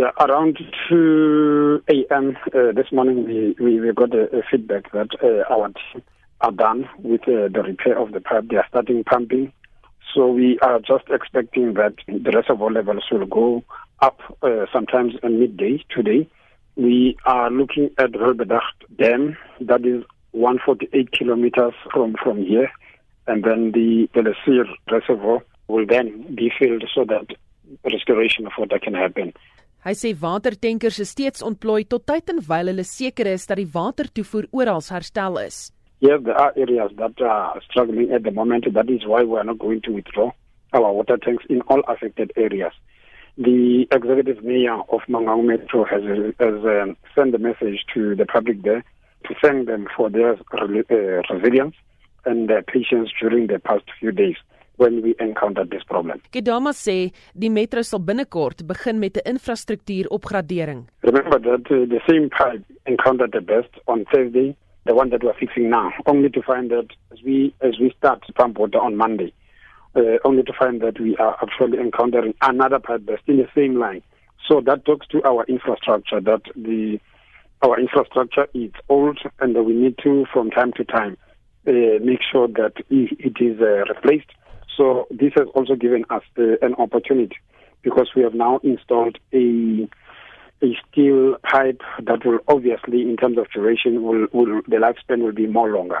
Yeah, around 2 a.m. Uh, this morning, we, we, we got a, a feedback that uh, our team are done with uh, the repair of the pipe. They are starting pumping. So we are just expecting that the reservoir levels will go up uh, sometimes at midday today. We are looking at Welbedacht Dam, that is 148 kilometers from, from here. And then the Belesir Reservoir will then be filled so that restoration of water can happen. Hy sê watertankers is steeds ontplooi tot tyd en wyl hulle seker is dat die watertoevoer oral herstel is. Yes, there are areas that are struggling at the moment. That is why we are not going to withdraw our water tanks in all affected areas. The executive mayor of Mangaung Metro has, has um, sent a message to the public there to thank them for their uh, resilience and their patience during the past few days. When we encountered this problem. Khedama sê die metro sal binnekort begin met 'n infrastruktuuropgradering. Remember that uh, the same pipe encountered the best on Thursday, the one that we're fixing now, only to find that as we as we start pump water on Monday, uh, only to find that we are actually encountering another pipe that's in the same line. So that talks to our infrastructure that the our infrastructure is old and that we need to from time to time uh, make sure that it is uh, replaced So this has also given us uh, an opportunity because we have now installed a a steel pipe that will obviously, in terms of duration, will, will the lifespan will be more longer.